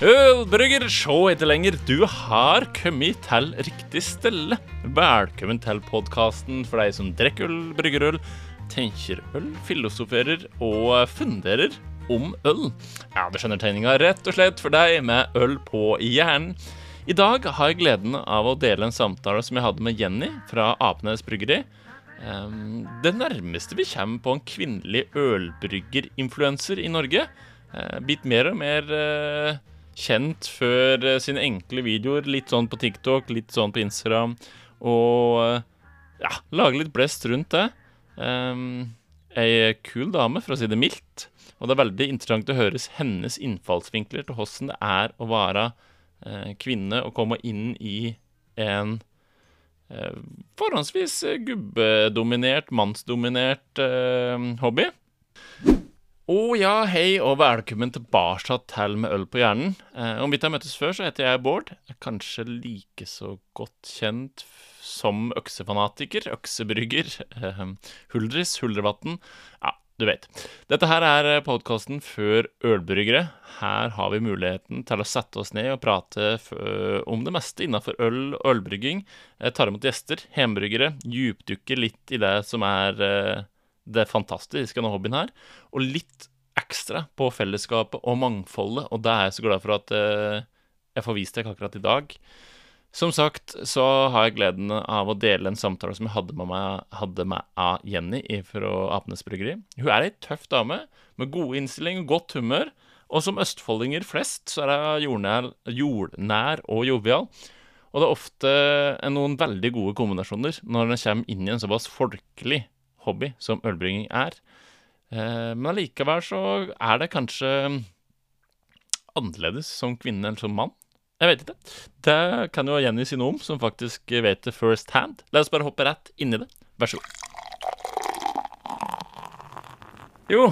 Ølbrygger, sjå etter lenger. Du har kommet til riktig stelle. Velkommen til podkasten for deg som drikker øl, brygger øl, tenker øl, filosoferer og funderer om øl. Ja, du skjønner tegninga rett og slett for deg med øl på hjernen. I dag har jeg gleden av å dele en samtale som jeg hadde med Jenny fra Apenes bryggeri. Um, det nærmeste vi kommer på en kvinnelig ølbryggerinfluenser i Norge. Uh, blitt mer og mer uh, kjent før uh, sine enkle videoer. Litt sånn på TikTok, litt sånn på Instagram. Og uh, ja, lage litt blest rundt det. Um, ei kul dame, for å si det mildt. Og det er veldig interessant å høre hennes innfallsvinkler til hvordan det er å være uh, kvinne og komme inn i en uh, forhåndsvis gubbedominert, mannsdominert hobby. Å oh, ja, hei og velkommen tilbake til Med øl på hjernen. Eh, om vi ikke har møttes før, så heter jeg Bård. Er Kanskje like så godt kjent som øksefanatiker, øksebrygger, eh, huldris, huldrevatn. Ja, du vet. Dette her er podkasten før ølbryggere. Her har vi muligheten til å sette oss ned og prate om det meste innafor øl og ølbrygging. Jeg tar imot gjester, hjemmebryggere, djupdukker litt i det som er eh, det fantastiske med hobbyen her, og litt ekstra på fellesskapet og mangfoldet, og det er jeg så glad for at uh, jeg får vist deg akkurat i dag. Som sagt så har jeg gleden av å dele en samtale som jeg hadde med, meg, hadde med Jenny fra Apenes Bryggeri. Hun er ei tøff dame med god innstilling og godt humør. Og som østfoldinger flest så er hun jordnær, jordnær og jovial. Og det er ofte noen veldig gode kombinasjoner når en kommer inn i en såpass folkelig hobby som ølbrygging er. Eh, men allikevel så er det kanskje annerledes som kvinne eller som mann. Jeg vet ikke. Det kan jo Jenny si noe om, som faktisk vet det first hand. La oss bare hoppe rett inn i det. Vær så god. Jo,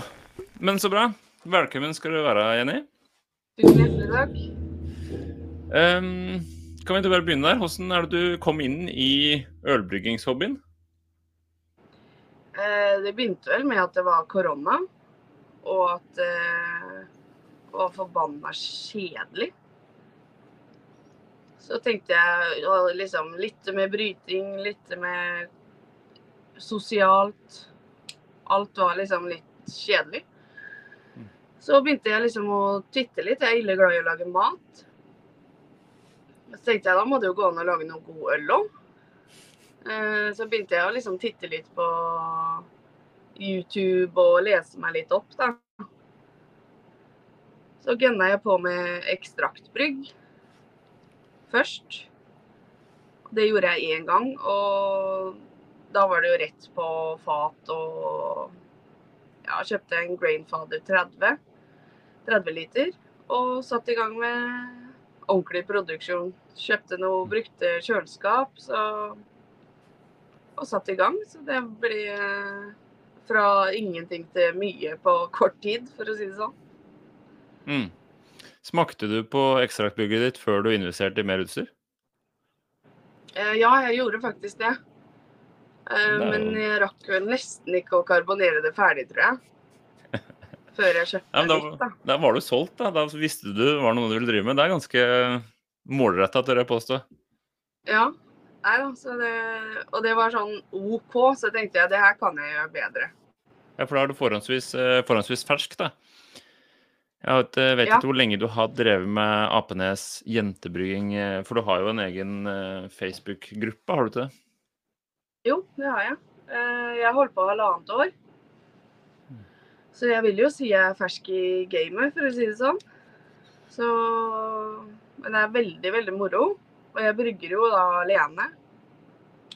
men så bra. Velkommen skal du være, Jenny. Tusen hjertelig takk. Um, kan vi ikke bare begynne der? Hvordan er det du kom inn i ølbryggingshobbyen? Eh, det begynte vel med at det var korona, og at det var forbanna kjedelig. Så tenkte jeg liksom litt med bryting, litt med sosialt. Alt var liksom litt kjedelig. Så begynte jeg liksom å titte litt. Jeg er ille glad i å lage mat. Så tenkte jeg da må det jo gå an å lage noe god øl òg. Eh, så begynte jeg å liksom titte litt på YouTube og lese meg litt opp, da. Så gønna jeg på med ekstraktbrygg først. Det gjorde jeg én gang, og da var det jo rett på fat og Ja, kjøpte en Grainfather 30. 30 liter. Og satte i gang med ordentlig produksjon. Kjøpte noe brukte kjøleskap, så og satt i gang. Så det blir eh, fra ingenting til mye på kort tid, for å si det sånn. Mm. Smakte du på ekstraktbygget ditt før du investerte i mer utstyr? Eh, ja, jeg gjorde faktisk det. Eh, men jeg rakk vel nesten ikke å karbonere det ferdig, tror jeg. Før jeg kjøpte ja, da, litt, da. Da var du solgt, da. Da visste du det var noe du ville drive med. Det er ganske målretta, tør jeg påstå. Ja. Nei da, det, og det var sånn OK, så tenkte jeg det her kan jeg gjøre bedre. Ja, for da er du forhåndsvis, eh, forhåndsvis fersk, da. Jeg vet, vet Ja. ikke hvor lenge du har drevet med Apenes jentebrygging, eh, for du har jo en egen eh, Facebook-gruppe, har du ikke det? Jo, det har jeg. Eh, Jeg holdt på halvannet år. Så jeg vil jo si jeg er fersk i gamet, for å si det sånn. Så Men det er veldig, veldig moro. Og jeg brygger jo da alene.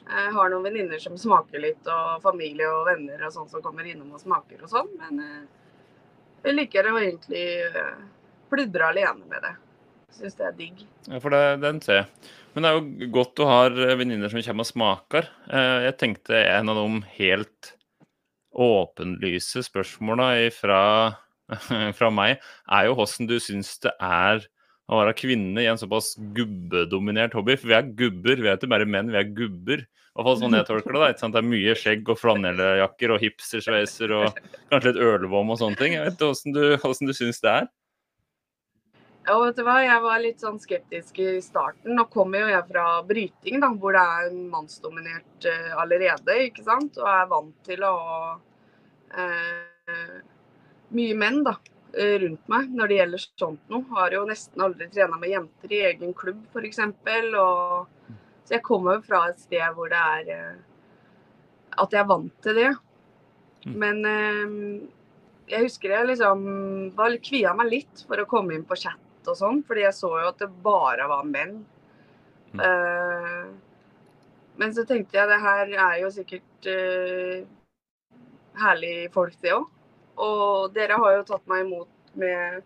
Jeg har noen venninner som smaker litt, og familie og venner og sånn som kommer innom og smaker og sånn. Men eh, jeg liker å egentlig eh, pludre alene med det. Syns det er digg. Ja, for det, den ser jeg. Men det er jo godt du har venninner som kommer og smaker. Eh, Jeg tenkte en av de helt åpenlyse spørsmåla fra, fra meg er jo hvordan du syns det er å være kvinne i en såpass gubbedominert hobby. For vi er gubber, vi er ikke bare menn, vi er gubber. I fall sånn jeg tolker det. da? Det er mye skjegg og flanelljakker og hipstersveiser og kanskje litt ølvom og sånne ting. Jeg vet ikke hvordan du, hvordan du syns det er. Ja, vet du hva? Jeg var litt sånn skeptisk i starten. Nå kommer jo jeg fra bryting, da, hvor det er mannsdominert uh, allerede. ikke sant? Og er vant til å ha uh, mye menn da, eh, rundt meg når det gjelder sånt noe. Har jo nesten aldri trena med jenter i egen klubb, f.eks. Så jeg kommer fra et sted hvor det er uh, At jeg er vant til det. Mm. Men jeg husker jeg liksom var kvia meg litt for å komme inn på chat og sånn, fordi jeg så jo at det bare var menn. Mm. Men så tenkte jeg det her er jo sikkert herlig herlige folk, det òg. Og dere har jo tatt meg imot med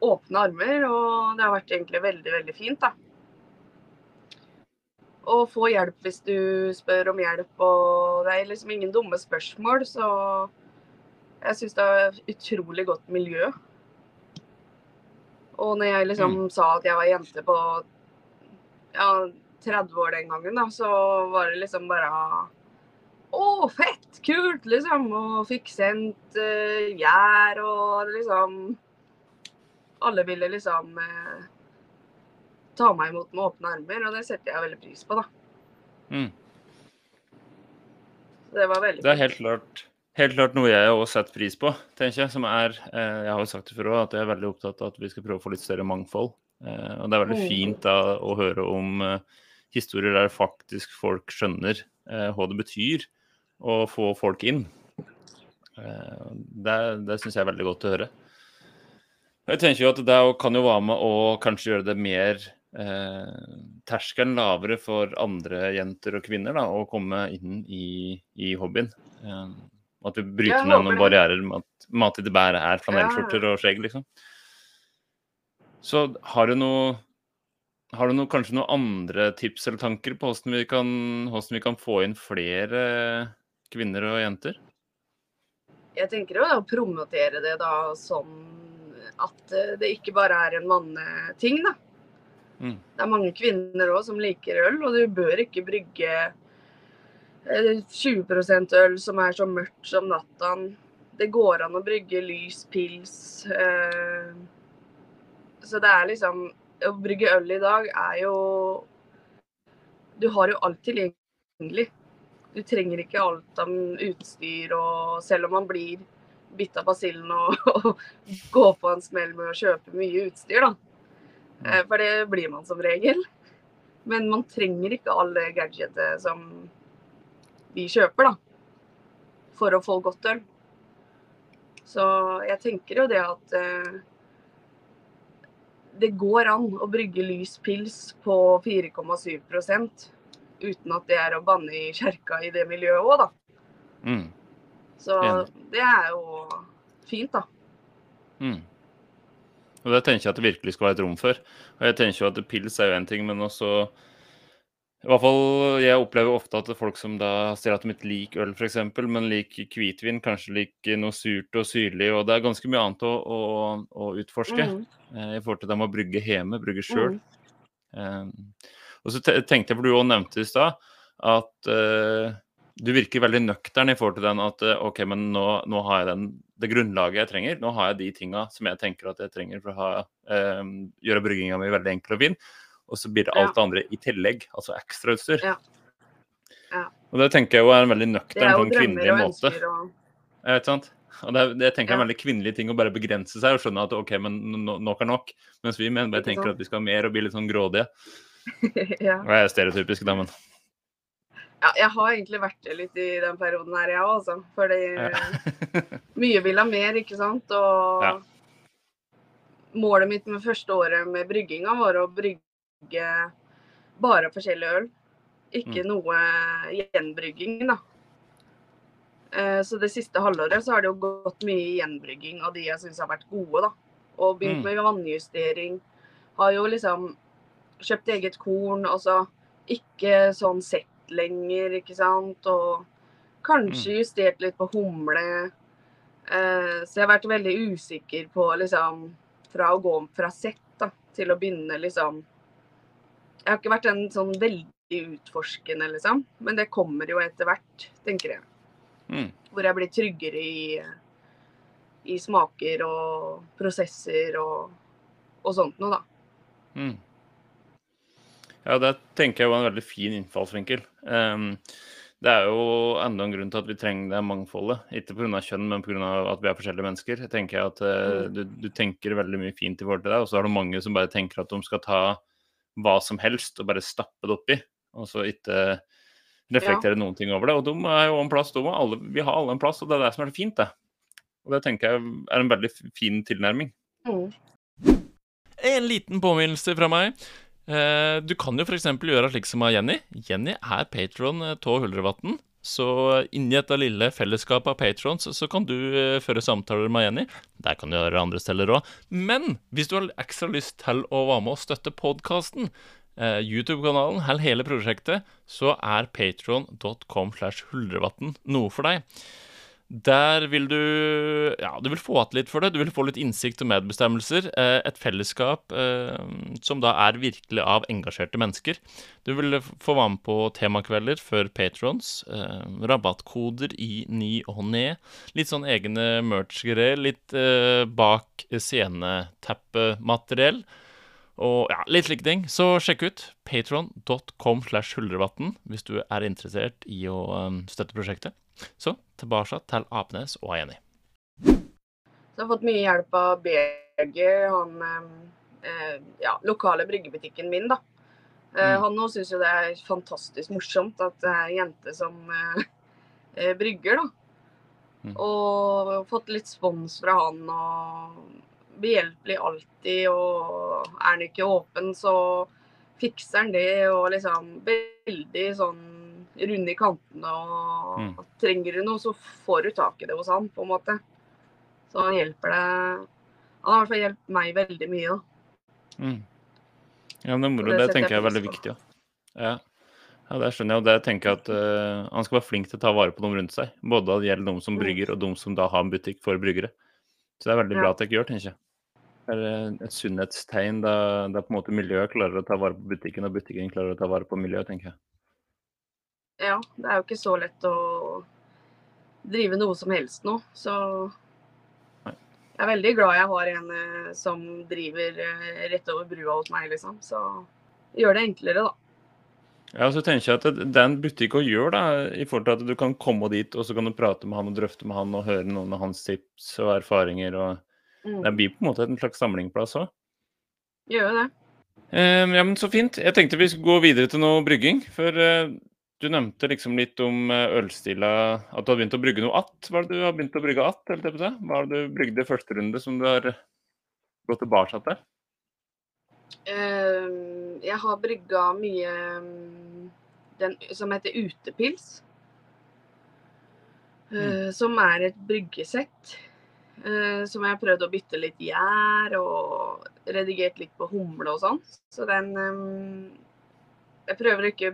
åpne armer, og det har vært egentlig veldig, veldig fint, da. Å få hjelp hvis du spør om hjelp, og det er liksom ingen dumme spørsmål, så jeg syns det er utrolig godt miljø. Og når jeg liksom mm. sa at jeg var jente på ja, 30 år den gangen, da, så var det liksom bare Å, fett! Kult, liksom. Og fikk sendt uh, gjær og liksom Alle ville liksom uh, ta meg imot med åpne armer, og det setter jeg veldig pris på, da. Mm. Det var veldig Det er helt klart helt klart noe jeg òg setter pris på, tenker jeg. Som er eh, Jeg har jo sagt det før òg, at jeg er veldig opptatt av at vi skal prøve å få litt større mangfold. Eh, og det er veldig mm. fint da å høre om eh, historier der faktisk folk skjønner eh, hva det betyr å få folk inn. Eh, det det syns jeg er veldig godt å høre. Jeg tenker jo at det kan jo være med å kanskje gjøre det mer eh, terskelen lavere for andre jenter og kvinner da, å komme inn i, i hobbyen. Eh, at vi bryter ned noen barrierer med at mat i det bæret er flanellskjorter og skjegg, liksom. Så har du noe har du noe, kanskje noen andre tips eller tanker på hvordan vi, kan, hvordan vi kan få inn flere kvinner og jenter? Jeg tenker å promotere det da sånn at eh, det ikke bare er en manneting, da. Mm. Det er mange kvinner òg som liker øl, og du bør ikke brygge 20% øl som er så mørkt som nattaen. Det går an å brygge lys pils. Eh, så det er liksom Å brygge øl i dag er jo Du har jo alt tilgjengelig. Du trenger ikke alt av utstyr, og selv om man blir bitt av basillen og, og går på en smell med å kjøpe mye utstyr, da. Eh, for det blir man som regel. Men man trenger ikke alle gadgetet som vi kjøper, da. For å få godt øl. Så jeg tenker jo det at eh, det går an å brygge lys pils på 4,7 uten at det er å banne i kjerka i det miljøet òg, da. Mm. Så det er jo fint, da. Mm. Og Det tenker jeg at det virkelig skal være et rom for. Og jeg tenker jo at Pils er jo én ting, men også i hvert fall, Jeg opplever ofte at folk som da sier at de ikke liker øl, f.eks., men liker hvitvin, kanskje liker noe surt og syrlig. og Det er ganske mye annet å, å, å utforske mm. eh, i forhold til det med å brygge hjemme, brygge sjøl. Mm. Eh, og så tenkte jeg, for du òg nevnte i stad, at uh, du virker veldig nøktern i forhold til den at uh, OK, men nå, nå, har jeg den, det grunnlaget jeg trenger. Nå har jeg de tinga som jeg tenker at jeg trenger for å ha, eh, gjøre brygginga mi veldig enkel og fin og så blir det alt det andre i tillegg, altså ekstrautstyr. Ja. Ja. Og det tenker jeg jo er en veldig nøktern, sånn kvinnelig måte. Og... Ja, ikke sant? Og det, det tenker jeg er en veldig kvinnelig ting å bare begrense seg og skjønne at OK, men nok er nok. Mens vi menn bare tenker at vi skal ha mer og bli litt sånn grådige. ja. Jeg er stereotypisk, da, men ja, jeg har egentlig vært det litt i den perioden her, jeg òg, altså. Fordi mye vil ha mer, ikke sant. Og ja. målet mitt med første året med brygginga var å brygge brygge bare forskjellig øl. Ikke mm. noe gjenbrygging, da. Eh, så det siste halvåret så har det jo gått mye gjenbrygging av de jeg syns har vært gode, da. Og begynt mm. med vannjustering. Har jo liksom kjøpt eget korn, altså ikke sånn sett lenger, ikke sant. Og kanskje mm. justert litt på humle. Eh, så jeg har vært veldig usikker på liksom Fra å gå fra sett da, til å begynne liksom jeg har ikke vært en sånn veldig utforskende, liksom. Men det kommer jo etter hvert, tenker jeg. Mm. Hvor jeg blir tryggere i, i, smaker og prosesser og, og sånt noe, da. Mm. Ja, det tenker jeg var en veldig fin innfallsvinkel. Um, det er jo enda en grunn til at vi trenger det mangfoldet. Ikke pga. kjønn, men pga. at vi er forskjellige mennesker. Jeg tenker at uh, du, du, tenker veldig mye fint i forhold til deg, og så er det mange som bare tenker at de skal ta hva som helst og bare stappe det oppi, og så ikke reflektere ja. noen ting over det. Og de er jo en plass, de alle, vi har alle en plass, og det er det som er fint, det. Og det tenker jeg er en veldig fin tilnærming. Mm. En liten påminnelse fra meg. Eh, du kan jo f.eks. gjøre slik som av Jenny. Jenny er patron av Huldrevatn. Så inni dette lille fellesskapet av patrons så kan du uh, føre samtaler med Jenny. Der kan du gjøre andre steder òg. Men hvis du har ekstra lyst til å være med og støtte podkasten, YouTube-kanalen eller hele prosjektet, så er patron.com slash huldrevatn noe for deg. Der vil du Ja, du vil få igjen litt for det. Du vil få litt innsikt og medbestemmelser. Eh, et fellesskap eh, som da er virkelig av engasjerte mennesker. Du vil få være med på temakvelder før patrons. Eh, rabattkoder i ny og ned. Litt sånn egne merch-greier. Litt bak sceneteppemateriell. Og ja, litt slike ting. Så sjekk ut patron.com slash huldrevatn hvis du er interessert i å støtte prosjektet. Så tilbake til Apenes og Jenny. Så jeg har fått mye hjelp av Berger, han eh, ja, lokale bryggebutikken min, da. Eh, mm. Han òg syns jo det er fantastisk morsomt at det er ei jente som eh, eh, brygger, da. Mm. Og fått litt spons fra han og behjelpelig alltid. Og er han ikke åpen, så fikser han det. Og liksom veldig sånn runde i kantene. Og mm. trenger du noe, så får du tak i det hos han, på en måte. Så han hjelper deg Han har i hvert fall hjulpet meg veldig mye, da. Mm. Ja, men det er moro. Det, det tenker jeg er veldig viktig. Ja. ja. det skjønner jeg. Og det tenker jeg at uh, han skal være flink til å ta vare på dem rundt seg. Både det gjelder de som mm. brygger, og de som da har en butikk for bryggere. Så det er veldig ja. bra at dere gjør, tenker jeg. Det er et sunnhetstegn da, da på en måte miljøet klarer å ta vare på butikken, og butikken klarer å ta vare på miljøet, tenker jeg. Ja, det er jo ikke så lett å drive noe som helst nå. Så jeg er veldig glad jeg har en eh, som driver eh, rett over brua hos meg, liksom. Så gjør det enklere, da. Ja, så tenker jeg at Det er en butikk å gjøre, da, i forhold til at du kan komme dit og så kan du prate med han og drøfte med han og høre noen av hans tips og erfaringer. og mm. Det blir på en måte en slags samlingplass òg. Gjør det. Eh, ja, men Så fint. Jeg tenkte vi skulle gå videre til noe brygging. For eh, du nevnte liksom litt om eh, ølstila, at du har begynt å brygge noe att. Hva er det du har begynt å brygge att? Hva er det du brygde første runde som du har gått tilbake til? Uh, jeg har brygga mye den som heter utepils. Uh, mm. Som er et bryggesett. Uh, som jeg har prøvd å bytte litt gjær og redigert litt på humle og sånn. Så den um, Jeg prøver ikke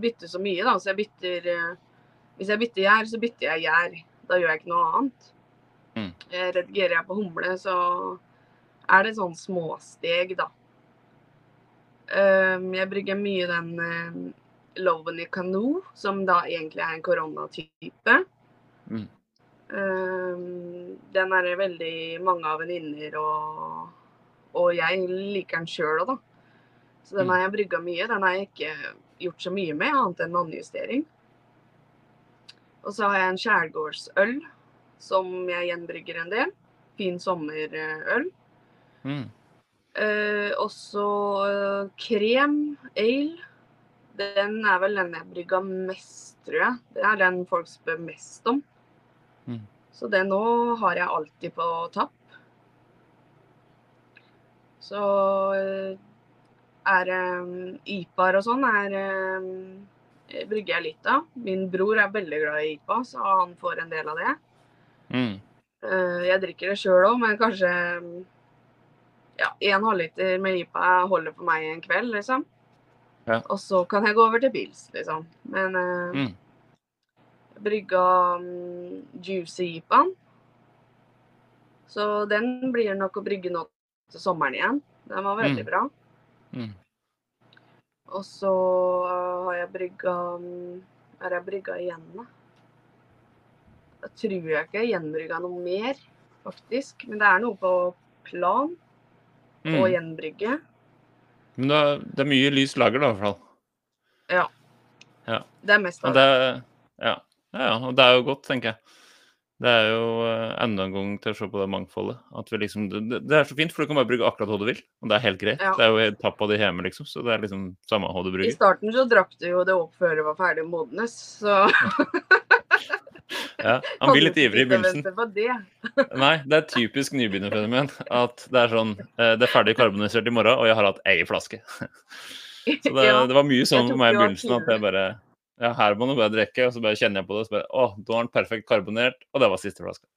bytte så mye, da. Så jeg bytter eh, Hvis jeg bytter gjær, så bytter jeg gjær. Da gjør jeg ikke noe annet. Mm. Redigerer jeg på humle, så er det sånn småsteg, da. Um, jeg brygger mye den uh, Loven i Kano, som da egentlig er en koronatype. Mm. Um, den er det veldig mange av venninner og, og jeg liker den sjøl òg, da. Så den mm. har jeg brygga mye. Den er jeg ikke gjort så mye med, annet enn vannjustering. Og så har jeg en skjærgårdsøl som jeg gjenbrygger en del. Fin sommerøl. Mm. Eh, også eh, krem, ale. Den er vel den jeg brygga mest, tror jeg. Det er den folk spør mest om. Mm. Så det nå har jeg alltid på tapp. Så eh, er um, IPA-er og sånn er um, brygger jeg litt av. Min bror er veldig glad i IPA, så han får en del av det. Mm. Uh, jeg drikker det sjøl òg, men kanskje ja, en halvliter med IPA holder for meg en kveld, liksom. Ja. Og så kan jeg gå over til pils, liksom. Men uh, mm. brygga um, juicy IPA-en. Så den blir nok å brygge nå til sommeren igjen. Den var veldig mm. bra. Mm. Og så har jeg brygga Er jeg brygga igjen, da? Da tror jeg ikke jeg gjenbrygga noe mer, faktisk. Men det er noe på plan. og Mm. gjenbrygge. Men det er, det er mye lys lager, da, i hvert fall. Det er mest det, det. ja. ja, ja. Og det er jo godt, tenker jeg. Det er jo eh, enda en gang til å se på det mangfoldet. At vi liksom, det, det er så fint, for du kan bare bruke akkurat hva du vil. Og det er helt greit. Ja. Det er jo tapp av det hjemme, liksom. Så det er liksom samme hva du bruker. I starten så drakk du jo det opp før det var ferdig modnes, så Ja, han blir litt ivrig i begynnelsen. Nei, det er et typisk nybegynnerfenomen. At det er sånn eh, Det er ferdig karbonisert i morgen, og jeg har hatt ei flaske. Så det, det var mye sånn for meg i begynnelsen at jeg bare Ja, her må du bare drikke, og så bare kjenner jeg på det, og så bare Å, da er den perfekt karbonert, og det var siste flaska.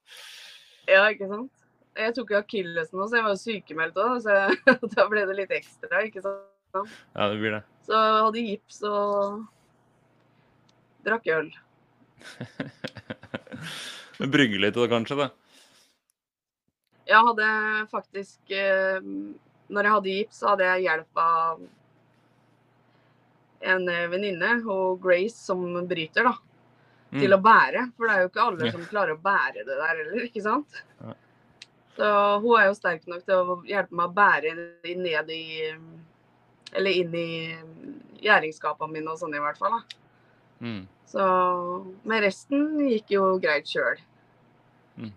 ja, ikke sant. Jeg tok jo akillesen også, jeg var jo sykemeldt òg, så da ble det litt ekstra, ikke sant. Ja, det blir det. Så jeg hadde gips og drakk øl. Men Brygge litt da, kanskje, da. Jeg hadde faktisk eh, Når jeg hadde gips, så hadde jeg hjelp av en eh, venninne, og Grace, som bryter, da. Mm. Til å bære. For det er jo ikke alle som klarer å bære det der heller, ikke sant? Ja. Så hun er jo sterk nok til å hjelpe meg å bære ned i Eller inn i gjæringsskapene mine og sånn i hvert fall. da. Mm. Så Men resten gikk jo greit sjøl. Mm.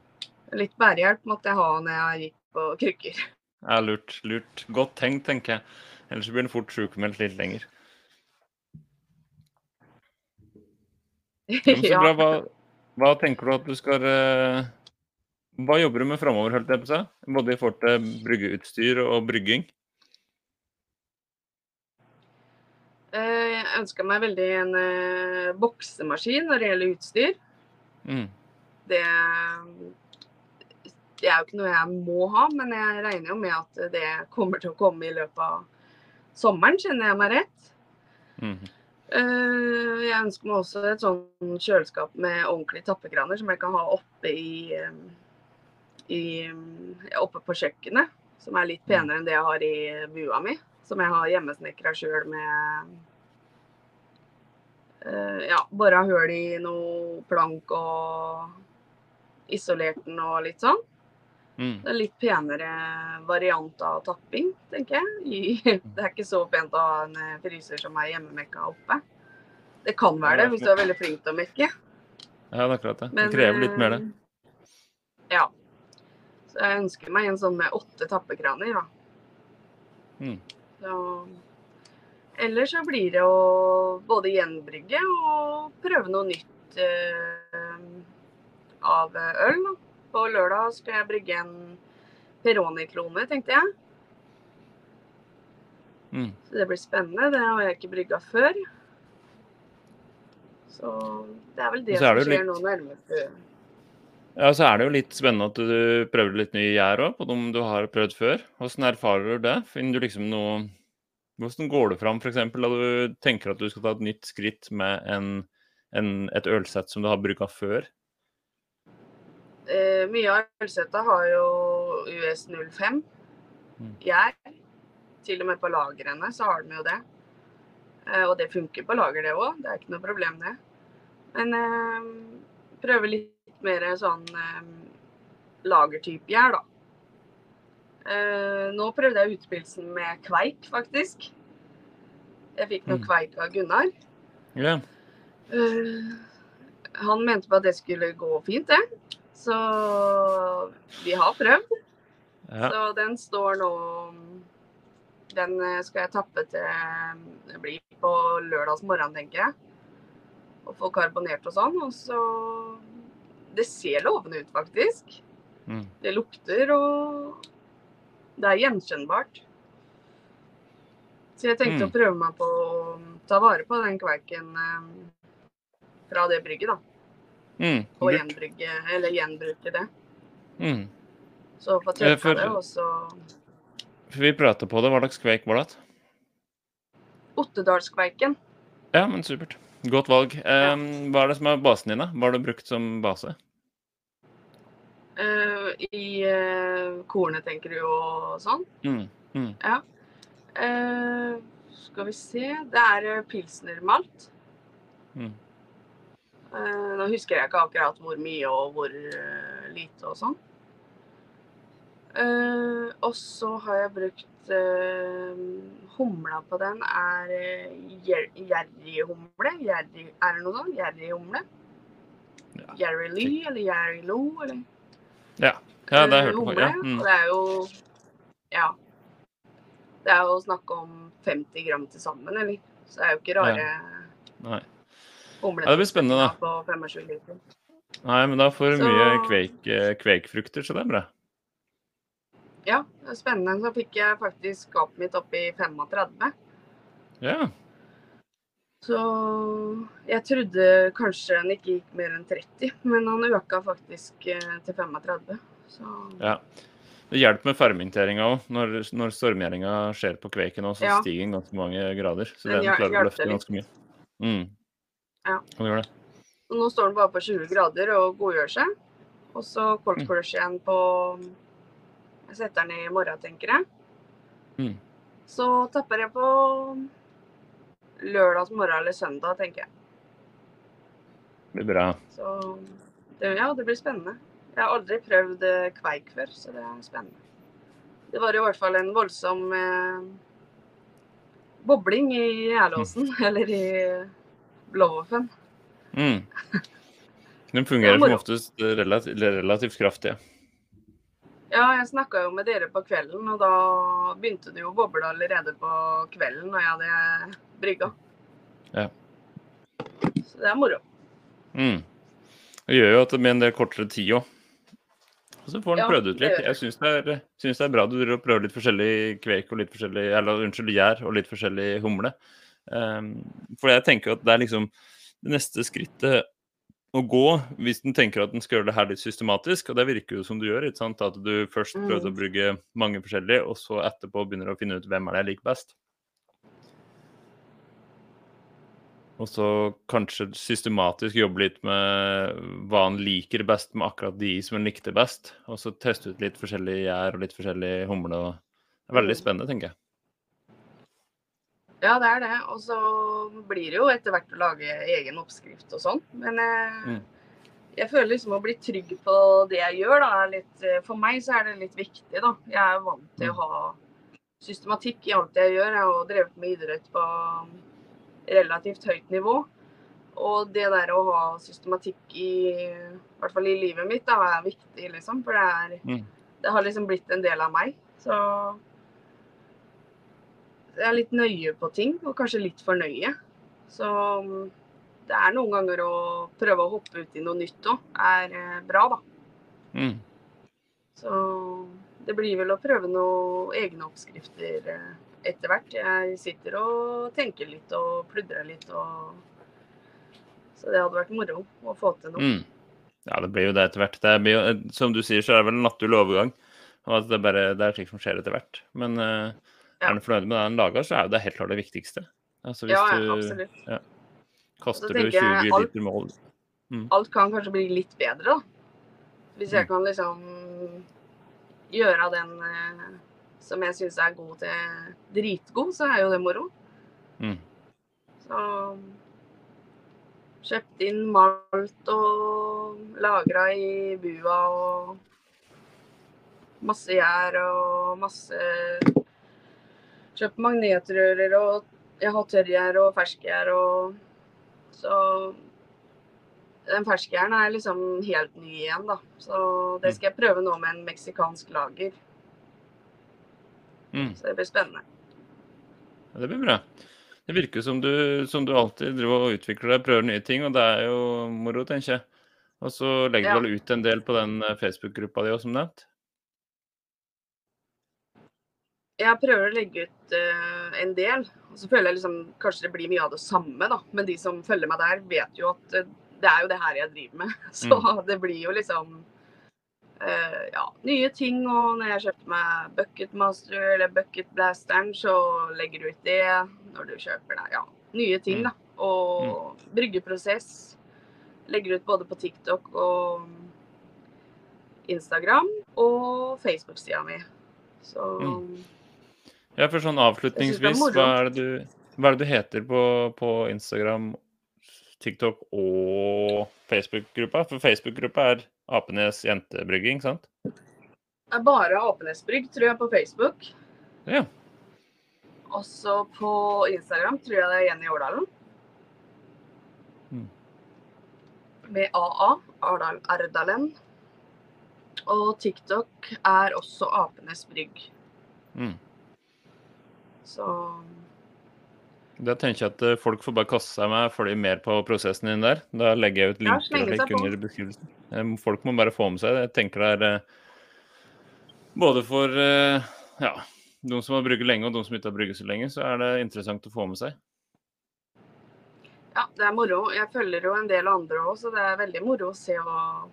Litt bærehjelp måtte jeg ha når jeg gikk på krykker. Ja, lurt. Lurt. Godt tenkt, tenker jeg. Ellers blir den fort sjukmeldt litt lenger. Ja, så bra. Hva, hva tenker du at du skal eh, Hva jobber du med framover, holdt jeg på å si? Både i forhold til bryggeutstyr og brygging? Eh, Jeg ønska meg veldig en eh, boksemaskin når det gjelder utstyr. Mm. Det, det er jo ikke noe jeg må ha, men jeg regner jo med at det kommer til å komme i løpet av sommeren, kjenner jeg meg rett. Mm. Eh, Jeg ønsker meg også et sånn kjøleskap med ordentlige tappekraner som jeg kan ha oppe i, eh, i oppe på kjøkkenet. Som er litt penere enn det jeg har i bua mi. Som jeg har hjemmesnekra sjøl med eh, Ja, bora hull i noe plank og isolert den og litt sånn. Mm. Det er litt penere variant av tapping, tenker jeg. Det er ikke så pent å ha en eh, fryser som er hjemmemekka oppe. Det kan være det hvis du er veldig flink til å mekke. Ja, det er akkurat det. Det krever litt mer, det. eh, Ja. Så jeg ønsker meg en sånn med åtte tappekraner, da. Mm. Så Ellers så blir det å både gjenbrygge og prøve noe nytt uh, av øl. Da. På lørdag skal jeg brygge en Peroni-klone, tenkte jeg. Mm. Så det blir spennende. Det har jeg ikke brygga før. Så det er vel det er som det skjer litt- nå nærmeste Ja, så er det jo litt spennende at du prøver litt nye gjær òg, på dem du har prøvd før. Hvordan erfarer du det? Finner du liksom noe Hvordan går det fram, f.eks., da du tenker at du skal ta et nytt skritt med en, en, et ølsett som du har brygga før? Eh, mye av ølsettet har jo US05 Mm. gjær. Til og med på lagrene så har de jo det. Eh, og det funker på lager, det òg. Det er ikke noe problem, det. Men eh, prøve litt mer sånn eh, lagertype gjær, da. Eh, nå prøvde jeg utspillelsen med kveik, faktisk. Jeg fikk noe Mm. kveik av Gunnar. Yeah. Eh, han mente på at det skulle gå fint, det. Så vi har prøvd. ja. Så den står nå Den eh, skal jeg tappe til Det blir på lørdags morgen, tenker jeg. Og få karbonert og sånn. Og så Det ser lovende ut, faktisk. Mm. Det lukter, og det er gjenkjennbart. Så jeg tenkte Mm. å prøve meg på å ta vare på den kveiken eh, fra det brygget, da. Mm. Og gjenbrygge, eller gjenbruke det. Mm. Så få Eh, tørka for- det, og så For vi prata på det. Hva slags kveik var det? Ottedalskveiken. Ja, men supert. Godt valg. Um, hva er det som er basen din, da? Hva har du brukt som base? Uh, I uh, kornet, tenker du, og sånn. Mm. Mm. Eh, skal vi se Det er eh, pilsnermalt. Mm. Eh, nå husker jeg ikke akkurat hvor mye og hvor eh, lite og sånn. Eh, og så har jeg brukt Humla på den er gjerrighumle. Er det noe sånt? Jerryhumle? Ja. Jerry Lee eller Jerry Lo, eller Ja, ja det har jeg hørt på. Ja. Mm. Og det er jo Ja. Det er jo snakk om 50 gram til sammen, eller? Så det er jo ikke rare Nei. Ja, det blir spennende, da. på 25 liter. Nei, men da får du Så- mye kveik, eh, kveikfrukter, så det er bra. Ja, det er spennende. Så fikk jeg faktisk skapet mitt opp i 35. Ja. Så jeg trodde kanskje den ikke gikk mer enn 30, men han øka faktisk eh, til 35. Så ja. Det hjelper med fermenteringa òg. Når, når stormgjæringa skjer på kveiken, også, så Ja. stiger den ganske mange grader. Så Den den klarer å løfte ganske mye. Mm. Ja. Gjør det. Nå står den bare på 20 grader og godgjør seg. Og så cold Mm. crush igjen på Jeg setter den i morgen, tenker jeg. Mm. Så tapper jeg på lørdags morgen eller søndag, tenker jeg. Det blir bra. Så det, ja, det blir spennende. Jeg har aldri prøvd eh, kveik før, så det er spennende. Det var i hvert fall en voldsom eh, bobling i gjærlåsen, eller i blow-offen. Mm. Den fungerer som oftest relativt, relativt kraftig. Ja, jeg snakka jo med dere på kvelden, og da begynte det jo å boble allerede på kvelden når jeg hadde brygga. Ja. Så det er moro. Mm. Det gjør jo at det blir en del kortere tid òg. Og så får en Ja, prøvd ut litt. Jeg syns det, er- syns det er bra du prøver litt forskjellig kveik og litt forskjellig Eller unnskyld, gjær og litt forskjellig humle. Um, for jeg tenker at det er liksom det neste skrittet å gå hvis den tenker at den skal gjøre det her litt systematisk, og det virker jo som du gjør. ikke sant? At du først Mm. prøvde å bruke mange forskjellige, og så etterpå begynner å finne ut hvem er det jeg liker best. Og så kanskje systematisk jobbe litt med hva han liker best med akkurat de som han likte best. Og så teste ut litt forskjellige gjær og litt forskjellig humle. Det er veldig Mm. spennende, tenker jeg. Ja, det er det. Og så blir det jo etter hvert å lage egen oppskrift og sånn. Men eh, Mm. jeg føler liksom å bli trygg på det jeg gjør, da, er litt eh, For meg så er det litt viktig, da. Jeg er vant til Mm. å ha systematikk i alt jeg gjør. Jeg har drevet med idrett på relativt høyt nivå. Og det der å ha systematikk i, i hvert fall i livet mitt, da, er viktig, liksom. For det er Mm. Det har liksom blitt en del av meg. Så jeg er litt nøye på ting, og kanskje litt for nøye. Så mm, det er noen ganger å prøve å hoppe ut i noe nytt òg, er eh, bra, da. Mm. Så det blir vel å prøve noen egne oppskrifter eh, etter hvert. Jeg sitter og tenker litt og pludrer litt og Så det hadde vært moro å få til noe. Mm. Ja, det blir jo det etter hvert. Det jo, eh, som du sier, så er det vel en naturlig overgang. Og at det, bare, det er slikt som skjer etter hvert. Men eh, Ja. er du fornøyd med det en lager, så er jo det helt klart det viktigste. Altså Ja, ja, du absolutt. kaster du 20 jeg alt- liter mål alt kan kanskje bli litt bedre, da. Hvis jeg Mm. kan liksom gjøre den eh, som jeg syns er god til dritgod, så er jo det moro. Mm. Så kjøpt inn malt og lagra i bua og masse gjær og masse Kjøpt magnetrører og jeg har tørrgjær og ferskgjær og Så den ferskgjæren er liksom helt ny igjen, da. Så det skal jeg prøve nå med en meksikansk lager. Mm. Så det blir spennende. Ja, det blir bra. Det virker som du, som du alltid driver og utvikler deg, prøver nye ting, og det er jo moro, tenker jeg. Og så legger Ja. du vel ut en del på den eh, Facebook-gruppa di òg, som nevnt? Jeg prøver å legge ut uh, en del. Og så føler jeg liksom kanskje det blir mye av det samme, da. Men de som følger meg der, vet jo at uh, det er jo det her jeg driver med. Så det blir jo liksom uh, ja, nye ting. Og når jeg kjøpte meg Bucketmaster eller Bucket Blasteren, så legger du ut det når du kjøper deg ja, nye ting, da. Og bryggeprosess. Legger ut både på TikTok og Instagram og Facebook-sida mi. Så Mm. Ja, for sånn avslutningsvis, hva er du, hva er det du heter på, på Instagram, TikTok og Facebook-gruppa? For Facebook-gruppa er Apenes jentebrygging, sant? Det er bare Apenesbrygg, tror jeg, på Facebook. Ja. Også på Instagram tror jeg det er Jenny Årdalen. Mm. Med AA, Ardal Erdalen. Og TikTok er også Apenes Brygg. Mm. Så Da tenker jeg at eh, folk får bare kaste seg med følge mer på prosessen din der. Da legger jeg ut linker og link under beskrivelsen. Eh, Folk må bare få med seg det. Jeg tenker det er eh, både for ja, de som har brygget lenge og de som ikke har brygget så lenge, så er det interessant å få med seg. ja, det er moro. Jeg følger jo en del andre òg, så det er veldig moro å se hva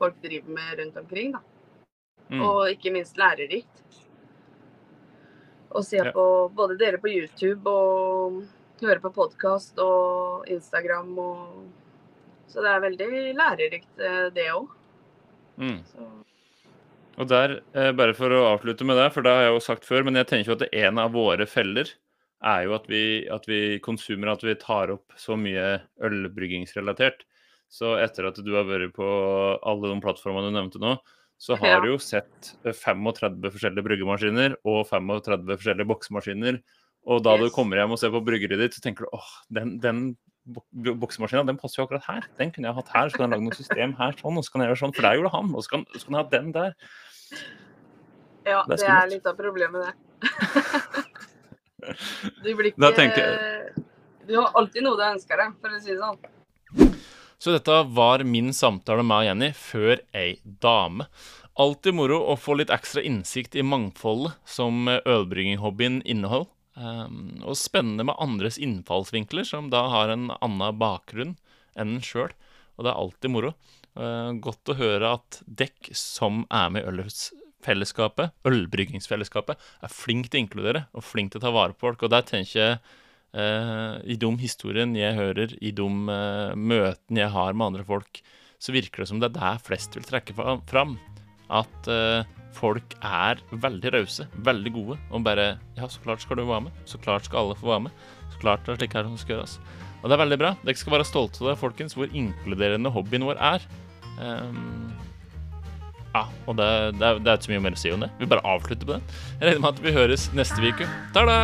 folk driver med rundt omkring. da. Mm. Og ikke minst lærerikt. Å se Ja. på både dere på YouTube og høre på podkast og Instagram og Så det er veldig lærerikt, eh, det òg. Mm. Og der, eh, bare for å avslutte med det, for det har jeg jo sagt før, men jeg tenker jo at en av våre feller er jo at vi, at vi konsumer, at vi tar opp så mye ølbryggingsrelatert. Så etter at du har vært på alle de plattformene du nevnte nå, så har Ja. du jo sett eh, 35 forskjellige bryggemaskiner og 35 forskjellige boksemaskiner. Og da du kommer hjem og ser på bryggeriet ditt, så tenker du åh, den, den boksemaskina den passer jo akkurat her. Den kunne jeg hatt her. Så kan jeg lage noe system her sånn, og så kan jeg gjøre sånn. For der gjorde han. Og så kan, så kan jeg ha den der. Ja, Det er det er litt av problemet, det. Du blir ikke tenker Du har alltid noe du ønsker deg, for å si det sånn. Så dette var min samtale med Jenny før ei dame. Alltid moro å få litt ekstra innsikt i mangfoldet som ølbrygginghobbyen inneholder. Um, og spennende med andres innfallsvinkler, som da har en annen bakgrunn enn en sjøl. Og det er alltid moro. Uh, godt å høre at dekk som er med i ølfellesskapet, ølbryggingsfellesskapet, er flink til å inkludere og flink til å ta vare på folk. Og der tenker jeg I de historiene jeg hører, i de eh, møtene jeg har med andre folk, så virker det som det er der flest vil trekke fram. At eh, folk er veldig rause, veldig gode, og bare Ja, så klart skal du være med. Så klart skal alle få være med. Så klart det er slik her som skal gjøres. Og det er veldig bra. Dere skal være stolte av det, folkens, hvor inkluderende hobbyen vår er. Ehm, ja, og det, det, er, det er ikke så mye mer å si om det. Vi bare avslutter på den. Jeg regner med at vi høres neste uke. Ta-da!